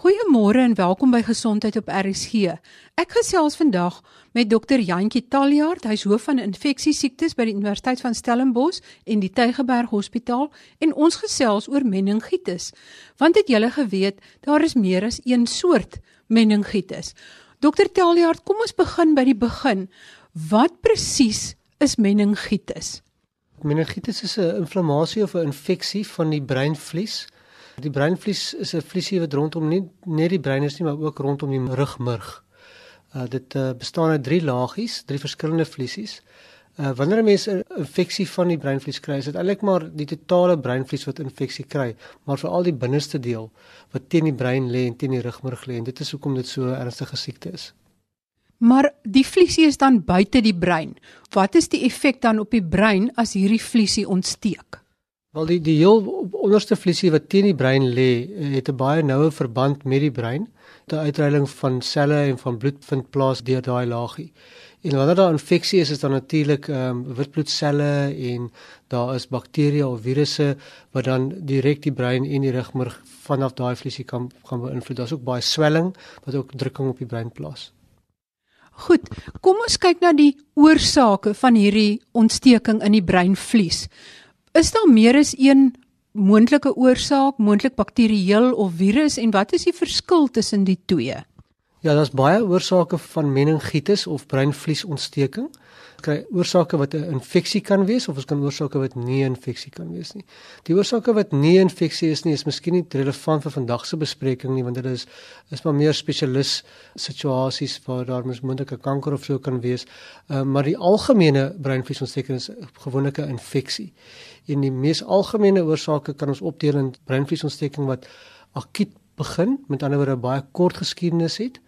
Goeiemôre en welkom by Gesondheid op RSG. Ek gesels vandag met Dr. Jantjie Taljaard, hy's hoof van infeksiesiektes by die Universiteit van Stellenbosch en die Tygerberg Hospitaal en ons gesels oor meningitis. Want het julle geweet daar is meer as een soort meningitis? Dr. Taljaard, kom ons begin by die begin. Wat presies is meningitis? Meningitis is 'n inflammasie of 'n infeksie van die breinvlies Die breinvlies is 'n vliesie wat rondom nie net die brein is nie, maar ook rondom die rugmurg. Uh dit uh, bestaan uit drie laagies, drie verskillende vliesies. Uh wanneer 'n mens 'n infeksie van die breinvlies kry, is dit eintlik maar die totale breinvlies wat infeksie kry, maar veral die binneste deel wat teen die brein lê en teen die rugmurg lê en dit is hoekom dit so 'n ernstige siekte is. Maar die vliesie is dan buite die brein. Wat is die effek dan op die brein as hierdie vliesie ontsteek? Wel die die heel onderste vliesie wat teen die brein lê, het 'n baie noue verband met die brein. Die uitreiling van selle en van bloed vind plaas deur daai laagie. En wanneer daar infeksie is, is daar natuurlik ehm um, witbloedselle en daar is bakterieë of virusse wat dan direk die brein en die rugmurg vanaf daai vliesie kan gaan beïnvloed. Daar's ook baie swelling wat ook drukking op die brein plaas. Goed, kom ons kyk na die oorsake van hierdie ontsteking in die breinvlies. Is daar meer as een moontlike oorsaak, moontlik bakterieël of virus en wat is die verskil tussen die twee? Ja, daar's baie oorsake van meningitis of breinvliesontsteking kry oorsake wat 'n infeksie kan wees of ons kan oorsake wat nie 'n infeksie kan wees nie. Die oorsake wat nie 'n infeksie is nie is miskien nie relevant vir vandag se bespreking nie want dit is is maar meer spesialis situasies waar daar moontlike kanker of so kan wees. Uh, maar die algemene breinvliesontsteking is gewoonlik 'n infeksie. En die mees algemene oorsake kan ons opdeel in breinvliesontsteking wat akuut begin, met ander woorde baie kort geskiedenis het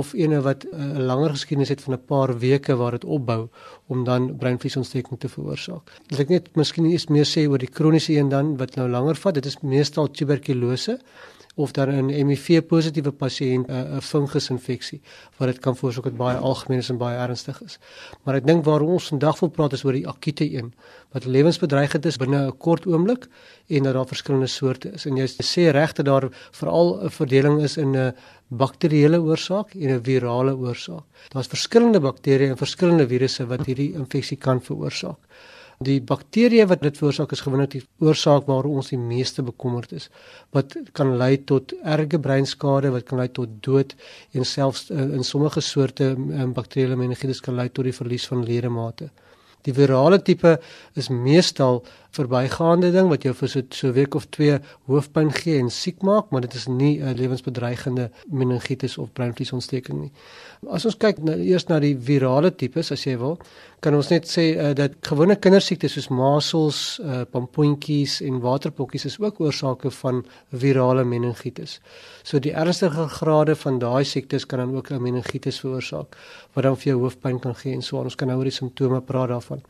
of ene wat eh, 'n uh, langer geskiedenis het van 'n paar weke waar dit opbou om dan breinvliesontsteking te veroorsaak. As ek net miskien eers meer sê oor die kroniese een dan wat nou langer vat, dit is meestal tuberkulose of dan 'n HIV positiewe pasiënt eh, 'n fungusinfeksie wat dit kan veroorsaak wat baie algemeen is en baie ernstig is. Maar ek dink waar ons vandag wil praat is oor die akute een wat lewensbedreigend is binne 'n kort oomblik en dat daar verskillende soorte is. En jy sê reg dat daar veral 'n verdeling is in 'n bakterieële oorsaak en 'n virale oorsaak. Daar's verskillende bakterieë en verskillende virusse wat hierdie infeksie kan veroorsaak. Die bakterieë wat dit veroorsaak is gewoonlik die oorsaak waaroor ons die meeste bekommerd is. Wat kan lei tot erge breinskade, wat kan lei tot dood en selfs in, in sommige soorte um, bakterieële meningitis kan lei tot die verlies van ledemate. Die virale tipe is meestal verbygaande ding wat jou vir so so week of 2 hoofpyn gee en siek maak, maar dit is nie 'n lewensbedreigende meningitis of breinvliesontsteking nie. As ons kyk nou eers na die virale tipes as jy wil, kan ons net sê uh, dat gewone kindersiektes soos masels, uh, pampoentjies en waterpokkies is ook oorsake van virale meningitis. So die ernstige grade van daai siektes kan dan ook 'n meningitis veroorsaak wat dan vir jou hoofpyn kan gee en so. Ons kan nou oor die simptome praat daarvan.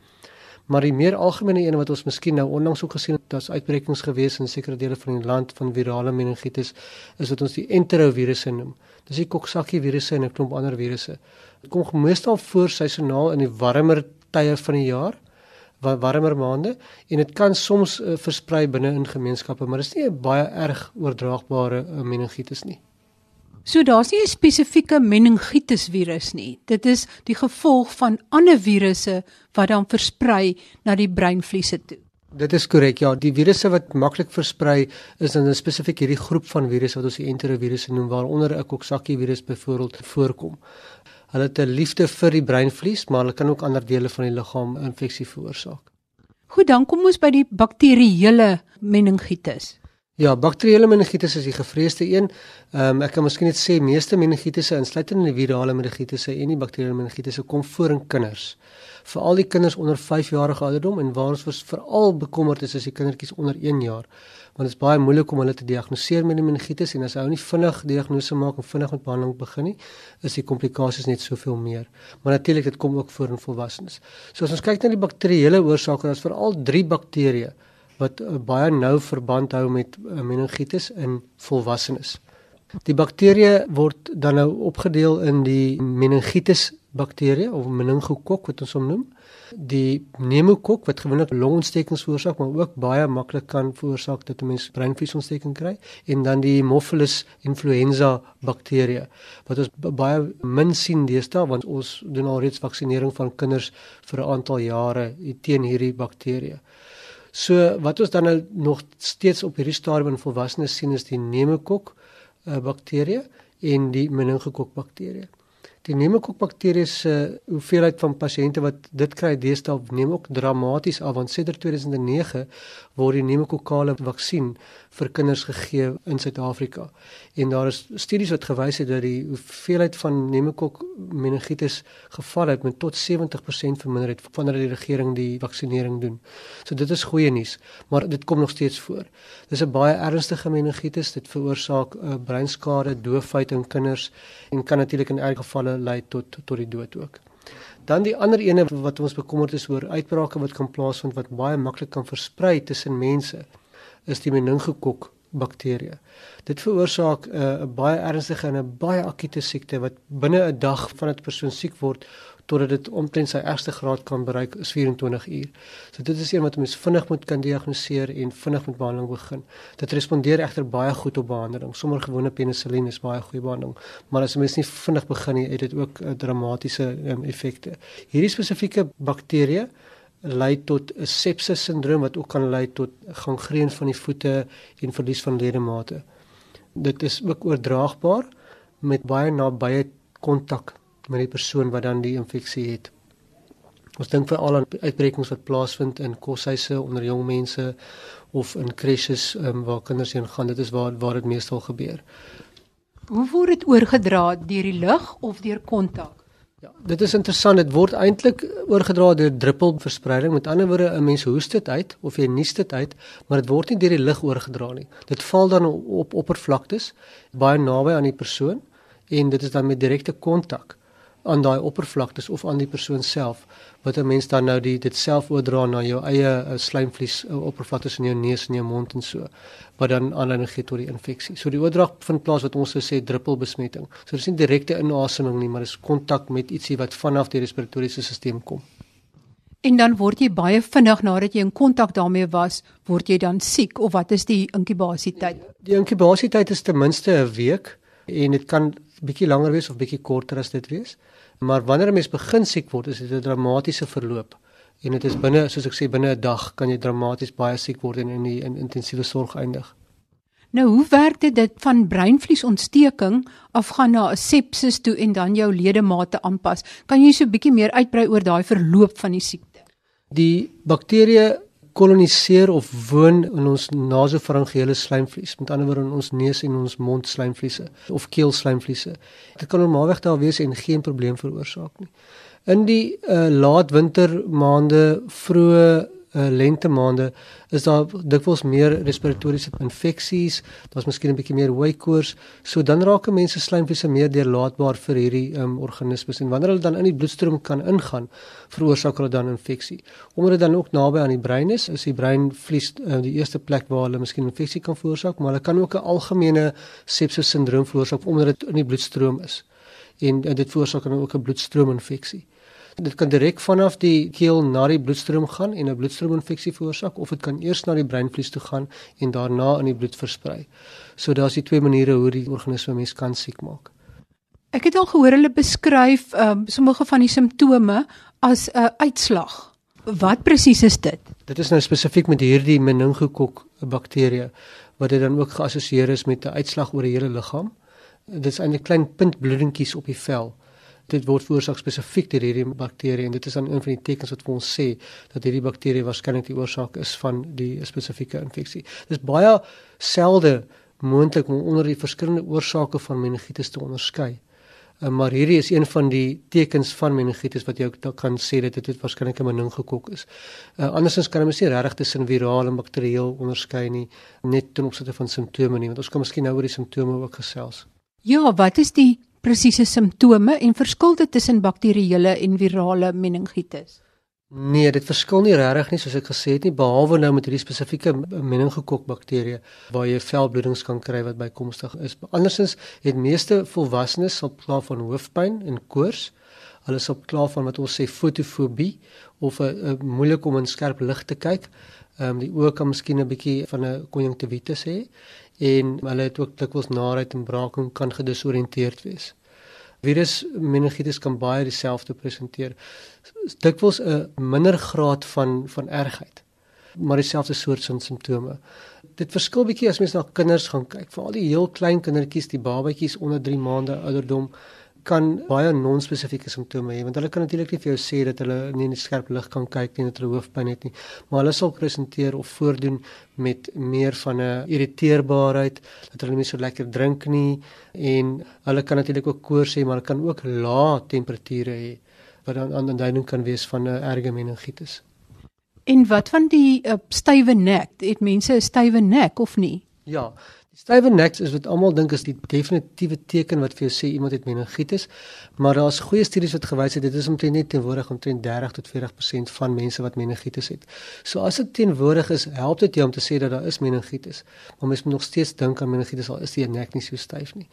Maar die meer algemene een wat ons miskien nou onlangs ook gesien het, daar's uitbrekings gewees in sekere dele van die land van virale meningitis, is wat ons die enterovirusse noem. Dis die Coxsackie virusse en 'n klomp ander virusse. Dit kom meestal voor seisoonaal in die warmer tye van die jaar, wat warmer maande en dit kan soms uh, versprei binne in gemeenskappe, maar dit is nie 'n baie erg oordraagbare uh, meningitis nie. So daar's nie 'n spesifieke meningitis virus nie. Dit is die gevolg van ander virusse wat dan versprei na die breinvliese toe. Dit is korrek. Ja, die virusse wat maklik versprei is dan 'n spesifiek hierdie groep van virusse wat ons die enterovirusse noem waaronder 'n Coxsackie virus byvoorbeeld voorkom. Hulle het 'n liefde vir die breinvlies, maar hulle kan ook ander dele van die liggaam infeksie veroorsaak. Goed, dan kom ons by die bakterieële meningitis. Ja, bakterieële meningitis is die gevreesde een. Ehm um, ek kan miskien net sê meeste meningitisse insluitende die virale meningitisse en die bakterieële meningitisse kom voor in kinders. Veral die kinders onder 5 jarige ouderdom en waar ons veral bekommerd is is die kindertjies onder 1 jaar. Want dit is baie moeilik om hulle te diagnoseer met die meningitis en as ou nie vinnig diagnose maak en vinnig met behandeling begin nie, is die komplikasies net soveel meer. Maar natuurlik dit kom ook voor in volwassenes. So as ons kyk na die bakterieële oorsake, dan is veral 3 bakterieë wat uh, baie nou verband hou met meningitis in volwassenes. Die bakterieë word dan nou opgedeel in die meningitis bakterieë of meningokok wat ons hom noem Die pneumokok wat gewoonlik longontstekings veroorsaak, maar ook baie maklik kan veroorsaak dat 'n mens breinvliesontsteking kry en dan die Haemophilus influenza bakterie wat ons baie min sien deesdae want ons doen alreeds vaksinering van kinders vir 'n aantal jare teen hierdie bakterie. So wat ons dan nou nog steeds op hierdie stadium in volwassenes sien is die pneumokok uh, bakterie en die meningokok bakterie. Die pneumokokbakterie se hoeveelheid van pasiënte wat dit kry deesdae neem ook dramaties af want sedert 2009 word die pneumokokale vaksin vir kinders gegee in Suid-Afrika. En daar is studies wat gewys het dat die hoeveelheid van pneumokok meningitis gevalle het met tot 70% verminder het wanneer die regering die vaksinering doen. So dit is goeie nuus, maar dit kom nog steeds voor. Dis 'n baie ernstige meningitis, dit veroorsaak uh, breinskade, doofheid in kinders en kan natuurlik in erge gevalle lei tot tot die dood ook. Dan die ander ene wat ons bekommerd is oor uitbrake wat kan plaasvind wat baie maklik kan versprei tussen mense is die meningokok bakterie. Dit veroorsaak eh, 'n uh, baie ernstige en 'n baie akute siekte wat binne 'n dag van 'n persoon siek word totdat dit omtrent sy ergste graad kan bereik is 24 uur. So dit is een wat mens vinnig moet kan diagnoseer en vinnig met behandeling begin. Dit respondeer egter baie goed op behandeling. Sommige gewone penicillin is baie goeie behandeling, maar as 'n mens nie vinnig begin nie, het dit ook uh, dramatiese um, effekte. Hierdie spesifieke bakterie lei tot 'n sepsis sindroom wat ook kan lei tot gangreen van die voete en verlies van ledemate. Dit is ook oordraagbaar met baie nabye kontak met die persoon wat dan die infeksie het. Ons dink veral aan uitbrekings wat plaasvind in koshuise onder jong mense of in crèches um, waar kinders heen gaan. Dit is waar waar dit meestal gebeur. Hoe word dit oorgedra deur die lug of deur kontak? Ja, dit is interessant. Dit word eintlik oorgedra deur druppelverspreiding. Met ander woorde, 'n mens hoes dit uit of jy nies dit uit, maar dit word nie deur die lug oorgedra nie. Dit val dan op oppervlaktes baie naby aan die persoon en dit is dan met direkte kontak aan daai oppervlaktes of aan die persoon self wat 'n mens dan nou die dit self oordra na jou eie uh, slijmvlies uh, oppervlaktes in jou neus en jou mond en so wat dan aanleiding gee tot die infeksie. So die oordrag vind plaas wat ons sê druppelbesmetting. So dis nie direkte inaseming nie, maar dis kontak met ietsie wat vanaf die respiratoriese stelsel kom. En dan word jy baie vinnig nadat jy in kontak daarmee was, word jy dan siek of wat is die inkubasietyd? Die inkubasietyd is ten minste 'n week en dit kan bietjie langer wees of bietjie korter as dit wees. Maar wanneer 'n mens begin siek word, is dit 'n dramatiese verloop. En dit is binne, soos ek sê, binne 'n dag kan jy dramaties baie siek word en in die in intensiewe sorg eindig. Nou, hoe werk dit dit van breinvliesontsteking afgaan na 'n sepsis toe en dan jou ledemate aanpas? Kan jy so 'n bietjie meer uitbrei oor daai verloop van die siekte? Die bakterieë koloniseer of woon in ons nasofaringeale slijmvlies, met ander woorde in ons neus en ons mond slijmvliese of keel slijmvliese. Dit kan normaalweg daar wees en geen probleem veroorsaak nie. In die uh, laat winter maande, vroeë uh, lente maande is daar dikwels meer respiratoriese infeksies, daar's miskien 'n bietjie meer hoëkoors, so dan raak mense slijmvliese meer deurlaatbaar vir hierdie um, organismes en wanneer hulle dan in die bloedstroom kan ingaan, veroorsaak hulle dan infeksie. Omdat dit dan ook naby aan die brein is, is die breinvlies uh, die eerste plek waar hulle miskien infeksie kan veroorsaak, maar hulle kan ook 'n algemene sepsis sindroom veroorsaak omdat dit in die bloedstroom is. En uh, dit veroorsaak dan ook 'n bloedstroominfeksie. Dit kan direk vanaf die keel na die bloedstroom gaan en 'n bloedstroominfeksie veroorsaak of dit kan eers na die breinvlies toe gaan en daarna in die bloed versprei. So daar's die twee maniere hoe die organisme mens kan siek maak. Ek het al gehoor hulle beskryf um, sommige van die simptome as 'n uh, uitslag. Wat presies is dit? Dit is nou spesifiek met hierdie meningokok bakterie wat dit dan ook geassosieer is met 'n uitslag oor die hele liggaam. Dit is eintlik klein puntbloedingkies op die vel dit word veroorsaak spesifiek deur hierdie bakterie en dit is dan een van die tekens wat vir ons sê dat hierdie bakterie waarskynlik die oorsaak is van die spesifieke infeksie. Dit is baie selde moontlik om onder die verskillende oorsake van meningitis te onderskei. Uh, maar hierdie is een van die tekens van meningitis wat jy kan sê dat dit waarskynlik 'n meningokok is. Uh, andersins kan ons nie regtig tussen viraal en bakterieël onderskei nie net ten opsigte van simptome nie want ons kan miskien nou oor die simptome ook gesels. Ja, wat is die presiese simptome en verskil dit tussen bakterieële en virale meningitis? Nee, dit verskil nie regtig nie soos ek gesê het nie behalwe nou met hierdie spesifieke meningokok bakterie waar jy velbloedings kan kry wat bykomstig is. Andersins het meeste volwassenes sal kla van hoofpyn en koors. Hulle op klaar van wat ons sê fotofobie of 'n moeilik om in skerp lig te kyk. Ehm um, die oë kan miskien 'n bietjie van 'n konjunktivitis hê en hulle het ook dikwels naait en braaking kan gedesoriënteerd wees. Virus meningitis kan baie dieselfde presenteer. Dikwels 'n minder graad van van ergheid, maar dieselfde soort van simptome. Dit verskil bietjie as mens na kinders gaan kyk, veral die heel klein kindertjies, die babatjies onder 3 maande ouderdom kan baie non-spesifieke simptome hê want hulle kan natuurlik nie vir jou sê dat hulle nie in die skerp lig kan kyk nie dat hulle hoofpyn het nie maar hulle sal presenteer of voordoen met meer van 'n irriteerbaarheid dat hulle nie so lekker drink nie en hulle kan natuurlik ook koors hê maar hulle kan ook lae temperature hê wat dan aanduiding kan wees van 'n erge meningitis. En wat van die uh, stywe nek? Het mense 'n stywe nek of nie? Ja, Stywe nek is wat almal dink is die definitiewe teken wat vir jou sê iemand het meningitis, maar daar's goeie studies wat gewys het dit is omtrent net teenwoordig omtrent 30 tot 40% van mense wat meningitis het. So as dit teenwoordig is, help dit jou om te sê dat daar is meningitis, maar mens moet nog steeds dink aan meningitis al is die nek nie so styf nie.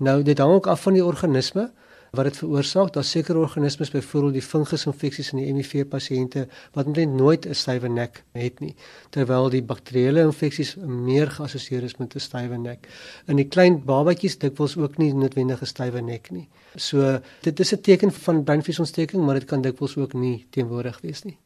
Nou dit hang ook af van die organisme wat dit veroorsaak. Daar's sekere organismes, byvoorbeeld die fungusinfeksies in die HIV pasiënte wat net nooit 'n stywe nek het nie, terwyl die bakterieële infeksies meer geassosieer is met 'n stywe nek. In die klein babatjies dikwels ook nie noodwendig 'n stywe nek nie. So dit is 'n teken van breinvliesontsteking, maar dit kan dikwels ook nie teenwoordig wees nie.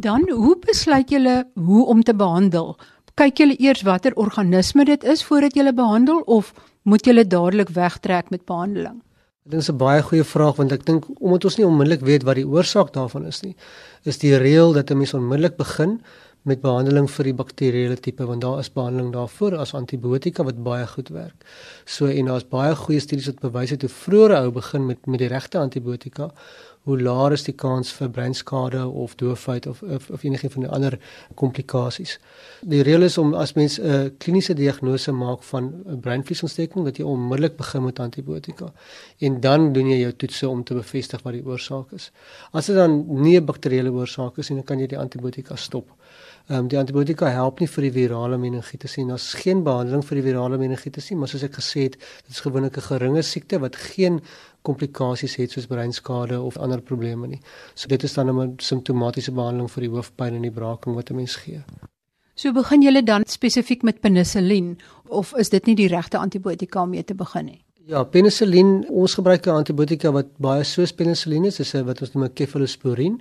Dan hoe besluit julle hoe om te behandel? Kyk julle eers watter organisme dit is voordat julle behandel of moet julle dadelik wegtrek met behandeling? Dit is 'n baie goeie vraag want ek dink omdat ons nie onmiddellik weet wat die oorsaak daarvan is nie, is die reël dat 'n mens onmiddellik begin met behandeling vir die bakterieële tipe want daar is behandeling daarvoor as antibiotika wat baie goed werk. So en daar's baie goeie studies wat bewys het hoe vroeër ou begin met met die regte antibiotika, hoe laer is die kans vir breinskade of doofheid of of, of enige van die ander komplikasies. Die reël is om as mens 'n uh, kliniese diagnose maak van 'n breinvliesontsteking dat jy onmiddellik begin met antibiotika en dan doen jy jou toetse om te bevestig wat die oorsaak is. As dit dan nie 'n bakterieële oorsaak is nie, dan kan jy die antibiotika stop. Ehm um, die antibiotika help nie vir die virale meningitis nie. Daar's geen behandeling vir die virale meningitis nie, maar soos ek gesê het, dit is gewoonlik 'n geringe siekte wat geen komplikasies het soos breinskade of ander probleme nie. So dit is dan 'n simptomatiese behandeling vir die hoofpyn en die braaking wat 'n mens gee. So begin jy dan spesifiek met penicillin of is dit nie die regte antibiotika om mee te begin nie? Ja, penicillin, ons gebruik 'n antibiotika wat baie soos penicillin is, is wat ons noem cephalosporin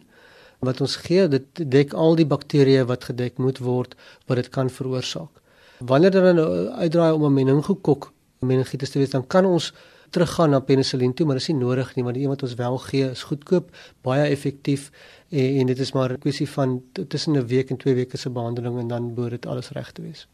wat ons gee. Dit dek al die bakterieë wat gedek moet word wat dit kan veroorsaak. Wanneer dan uitdraai om 'n meningokok meningitis te wees, dan kan ons teruggaan na penicillin toe, maar dit is nie nodig nie, want die een wat ons wel gee is goedkoop, baie effektief en, en dit is maar 'n kwessie van tussen 'n week en 2 weke se behandeling en dan behoort dit alles reg te wees.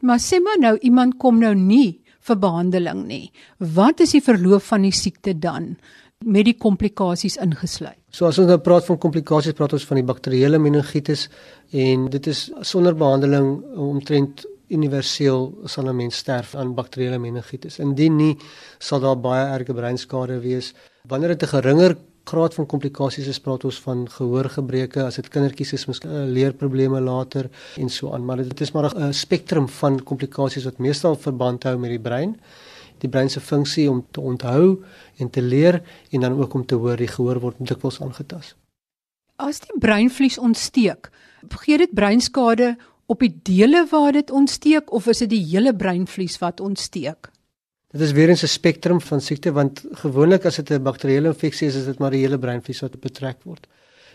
Maar sê maar nou iemand kom nou nie vir behandeling nie. Wat is die verloop van die siekte dan met die komplikasies ingesluit? So as ons nou praat van komplikasies, praat ons van die bakterieële meningitis en dit is sonder behandeling omtrent universeel sal 'n mens sterf aan bakterieële meningitis. Indien nie, sal daar baie erge breinskade wees. Wanneer dit 'n geringer graad van komplikasies is, praat ons van gehoorgebreke, as dit kindertjies is, miskien uh, leerprobleme later en so aan, maar dit is maar 'n spektrum van komplikasies wat meestal verband hou met die brein. Die brein se funksie om te onthou en te leer en dan ook om te hoor, die gehoor word dikwels aangetast. As die breinvlies ontsteek, gee dit breinskade op die dele waar dit ontsteek of is dit die hele breinvlies wat ontsteek? Dit is weer 'n spektrum van siekte want gewoonlik as dit 'n bakterieële infeksie is, is dit maar die hele breinvlies wat betrek word.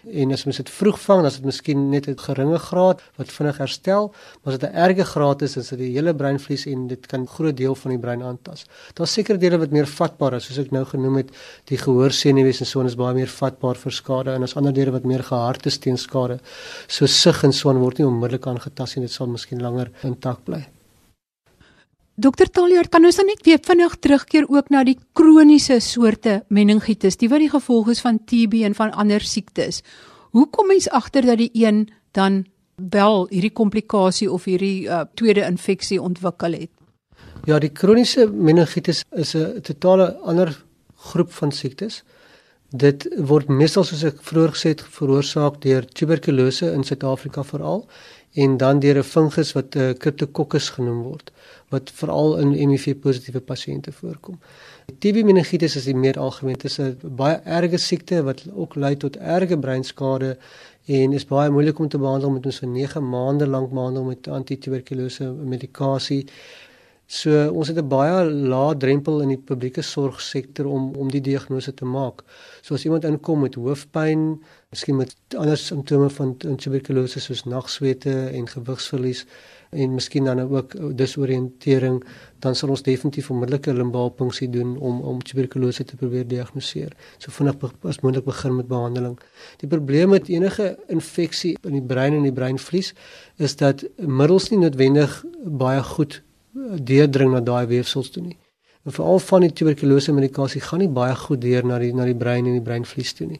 En as mens dit vroeg vang, dan is dit miskien net 'n geringe graad wat vinnig herstel, maar as dit 'n erge graad is, is dit die hele breinvlies en dit kan groot deel van die brein aantas. Daar's sekere dele wat meer vatbaar is, soos ek nou genoem het, die gehoorsenuwees en so en is baie meer vatbaar vir skade en as ander dele wat meer gehard is teen skade, so sig en so word nie onmiddellik aangetas en dit sal miskien langer intak bly. Dokter Taljaard, kan ons dan net weer vinnig terugkeer ook na die kroniese soorte meningitis, die wat die gevolg is van TB en van ander siektes. Hoe kom mens agter dat die een dan wel hierdie komplikasie of hierdie uh, tweede infeksie ontwikkel het? Ja, die kroniese meningitis is 'n totale ander groep van siektes. Dit word meestal soos ek vroeër gesê het veroorsaak deur tuberkulose in Suid-Afrika veral en dan deur 'n fungus wat 'n uh, Cryptococcus genoem word wat veral in HIV positiewe pasiënte voorkom. TB meningitis is die meer algemeen, dit is 'n baie erge siekte wat ook lei tot erge breinskade en is baie moeilik om te behandel met ons vir 9 maande lank behandel met antituberkulose medikasie. So ons het 'n baie lae drempel in die publieke sorgsektor om om die diagnose te maak. So as iemand inkom met hoofpyn, miskien met ander simptome van tuberkulose soos nagswete en gewigsverlies en miskien dan ook disoriëntering, dan sal ons definitief onmiddellike limbaalpunksie doen om om tuberkulose te probeer diagnoseer. So vinnig as moontlik begin met behandeling. Die probleem met enige infeksie in die brein en die breinvlies is dat middels nie noodwendig baie goed deurdring na daai weefsels toe nie. En veral van die tuberkulose medikasie gaan nie baie goed deur na die na die brein en die breinvlies toe nie.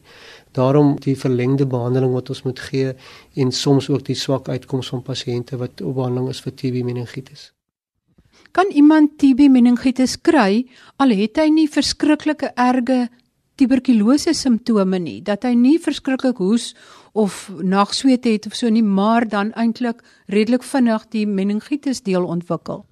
Daarom die verlengde behandeling wat ons moet gee en soms ook die swak uitkoms van pasiënte wat op behandeling is vir TB meningitis. Kan iemand TB meningitis kry al het hy nie verskriklike erge tuberkulose simptome nie, dat hy nie verskriklik hoes of nagsweet het of so nie, maar dan eintlik redelik vinnig die meningitis deel ontwikkel?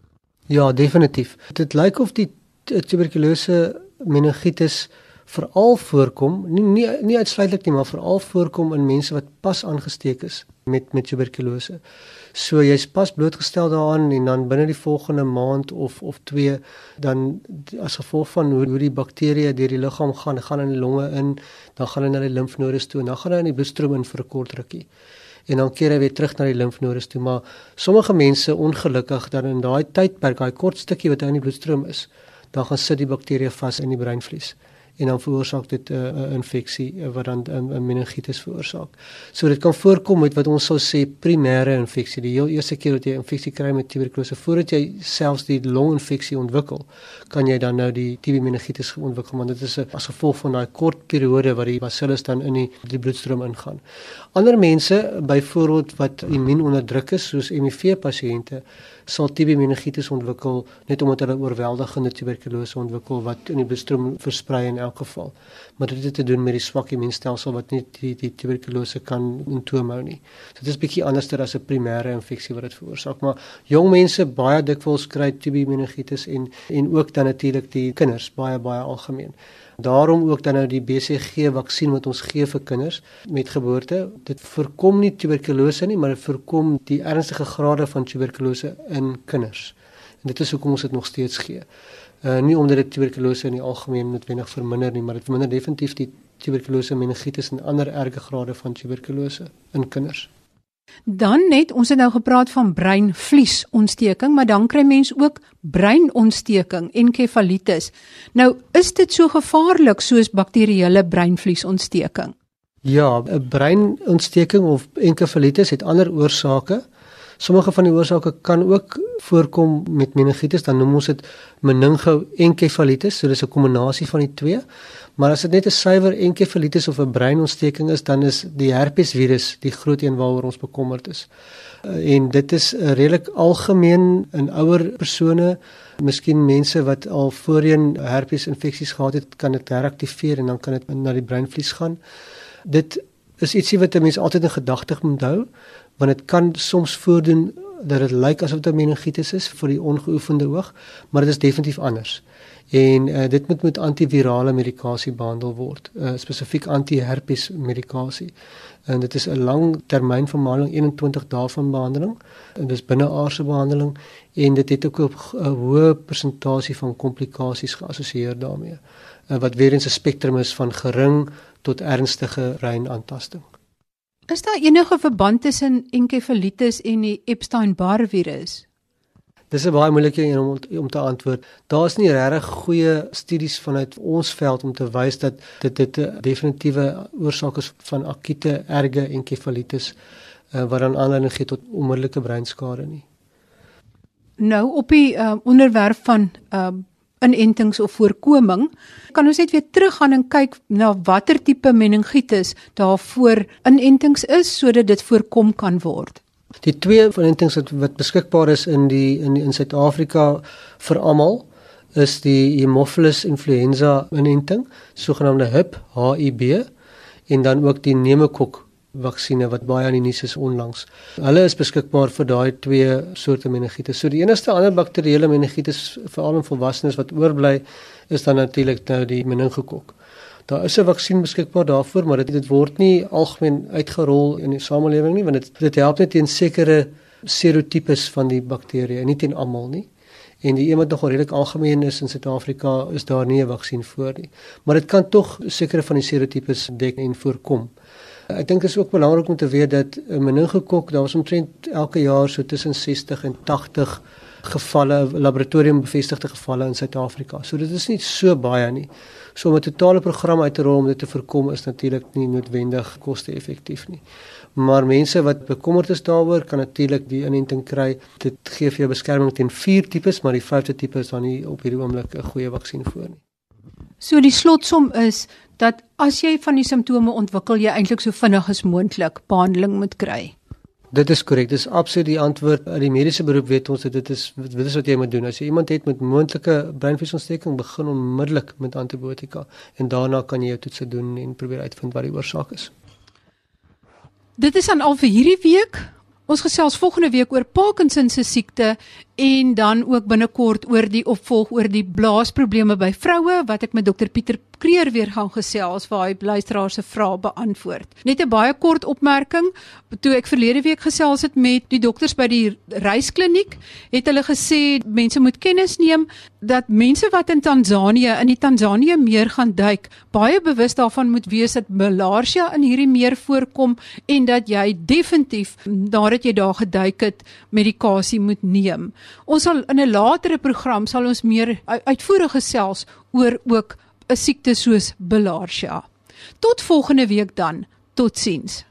Ja, definitief. Dit lyk of die tuberkulose meningitis veral voorkom, nie nie, nie uitsluitlik nie, maar veral voorkom in mense wat pas aangesteek is met met tuberkulose. So jy's pas blootgestel daaraan en dan binne die volgende maand of of 2 dan as gevolg van hoe hoe die bakterieë deur die liggaam gaan, gaan in die longe in, dan gaan hulle na die limfnodes toe en dan gaan hulle in die bloedstroom in vir 'n kort rukkie en dan keer hy weer terug na die limfnodes toe maar sommige mense ongelukkig dan in daai tydperk daai kort stukkie wat hy in die bloedstroom is dan gaan sit die bakterie vas in die breinvlies en dan veroorsaak dit 'n uh, infeksie uh, wat dan 'n uh, meningitis veroorsaak. So dit kan voorkom met wat ons sou sê primêre infeksie. Die heel eerste keer wat jy 'n infeksie kry met tuberkulose voordat jy selfs die longinfeksie ontwikkel, kan jy dan nou die TB meningitis ontwikkel want dit is 'n as gevolg van daai kort periode wat die bacillus dan in die, die bloedstroom ingaan. Ander mense, byvoorbeeld wat immuunonderdruk is soos HIV pasiënte, sal TB meningitis ontwikkel net omdat hulle oorweldigende tuberkulose ontwikkel wat in die bloedstroom versprei in elk geval. Maar dit het te doen met die swak immuunstelsel wat nie die die tuberkulose kan intoomhou nie. So dit is bietjie anderster as 'n primêre infeksie wat dit veroorsaak, maar jong mense baie dikwels kry TB meningitis en en ook dan natuurlik die kinders baie baie algemeen. Daarom ook dan nou die BCG vaksin wat ons gee vir kinders met geboorte. Dit voorkom nie tuberkulose nie, maar dit voorkom die ernstige grade van tuberkulose in kinders. En dit is hoekom ons dit nog steeds gee. Uh nie omdat dit tuberkulose in die algemeen noodwendig verminder nie, maar dit verminder definitief die tuberkulose meningitis en ander erge grade van tuberkulose in kinders. Dan net, ons het nou gepraat van breinvliesontsteking, maar dan kry mens ook breinontsteking, enkefalitis. Nou, is dit so gevaarlik soos bakterieële breinvliesontsteking? Ja, 'n breinontsteking of enkefalitis het ander oorsake. Sommige van die oorsake kan ook voorkom met meningitis, dan noem ons dit meningoenkefalitis, so dis 'n kombinasie van die twee. Maar as dit net 'n suiwer enkefalitis of 'n breinontsteking is, dan is die herpesvirus die groot een waaroor ons bekommerd is. Uh, en dit is uh, redelik algemeen in ouer persone, miskien mense wat al voorheen herpesinfeksies gehad het, kan dit heraktiveer en dan kan dit na die breinvlies gaan. Dit is ietsie wat 'n mens altyd in gedagte moet hou want dit kan soms voordoen dat dit lyk asof dit meningitis is vir die ongeoefende oog, maar dit is definitief anders. En uh, dit moet met antivirale medikasie behandel word, uh, spesifiek antiherpes medikasie. En dit is 'n lang termyn behandeling, 21 dae van behandeling. En dis binneaardse behandeling en dit het ook 'n hoë persentasie van komplikasies geassosieer daarmee. Uh, wat weer eens 'n spektrum is van gering tot ernstige reinaantasting. Is daar enige verband tussen enkefalitis en die Epstein-Barr virus? Dis 'n baie moeilike een om om te antwoord. Daar's nie regtig goeie studies vanuit ons veld om te wys dat dit dit 'n definitiewe oorsaak is van akute erge enkefalitis uh, wat dan aanleiding gee tot onmiddellike breinskade nie. Nou op die uh, onderwerp van uh, inentings of voorkoming, kan ons net weer teruggaan en kyk na watter tipe meningitis daarvoor inentings is sodat dit voorkom kan word. Die twee inentings wat, wat beskikbaar is in die in in Suid-Afrika vir almal is die Haemophilus influenza inenting, sogenaamde HIB, HIB en dan ook die pneumokok vaksines wat baie aan die nuus is onlangs. Hulle is beskikbaar vir daai twee soorte meningitis. So die enigste ander bakterieële meningitis veral in volwassenes wat oorbly is dan natuurlik nou die meningokok. Daar is 'n vaksin beskikbaar daarvoor, maar dit dit word nie algemeen uitgerol in die samelewing nie, want dit dit help net teen sekere serotipes van die bakterieë, nie teen almal nie. En die een wat nog redelik algemeen is in Suid-Afrika, is daar nie 'n vaksin vir nie. Maar dit kan tog sekere van die serotipes dek en voorkom. Ek dink dit is ook belangrik om te weet dat 'n meningokok, daar was omtrent elke jaar so tussen 60 en 80 gevalle laboratorium bevestigde gevalle in Suid-Afrika. So dit is nie so baie nie. So om 'n totale program uit te rol om dit te voorkom is natuurlik nie noodwendig koste-effektief nie. Maar mense wat bekommerd is daaroor kan natuurlik die inenting kry. Dit gee vir jou beskerming teen vier tipes, maar die vyfde tipe is dan nie op hierdie oomblik 'n goeie vaksin vir nie. So die slotsom is dat as jy van die simptome ontwikkel, jy eintlik so vinnig as moontlik behandeling moet kry. Dit is korrek. Dis absoluut die antwoord. Uit die mediese beroep weet ons dat dit is dit is wat jy moet doen. As jy iemand het met moontlike breinvliesontsteking, begin onmiddellik met antibiotika en daarna kan jy jou toetse doen en probeer uitvind wat die oorsaak is. Dit is aan al vir hierdie week. Ons gesels volgende week oor Parkinson se siekte en dan ook binnekort oor die opvolg oor die blaasprobleme by vroue wat ek met dokter Pieter Kreer weer gaan gesels waar hy luisteraars se vrae beantwoord. Net 'n baie kort opmerking, toe ek verlede week gesels het met die dokters by die reiskliniek, het hulle gesê mense moet kennis neem dat mense wat in Tansanië in die Tansanië meer gaan duik, baie bewus daarvan moet wees dat malaria in hierdie meer voorkom en dat jy definitief nadat jy daar geduik het, medikasie moet neem. Ons sal in 'n latere program sal ons meer uitvoerig gesels oor ook 'n siekte soos bilharzia. Tot volgende week dan. Totsiens.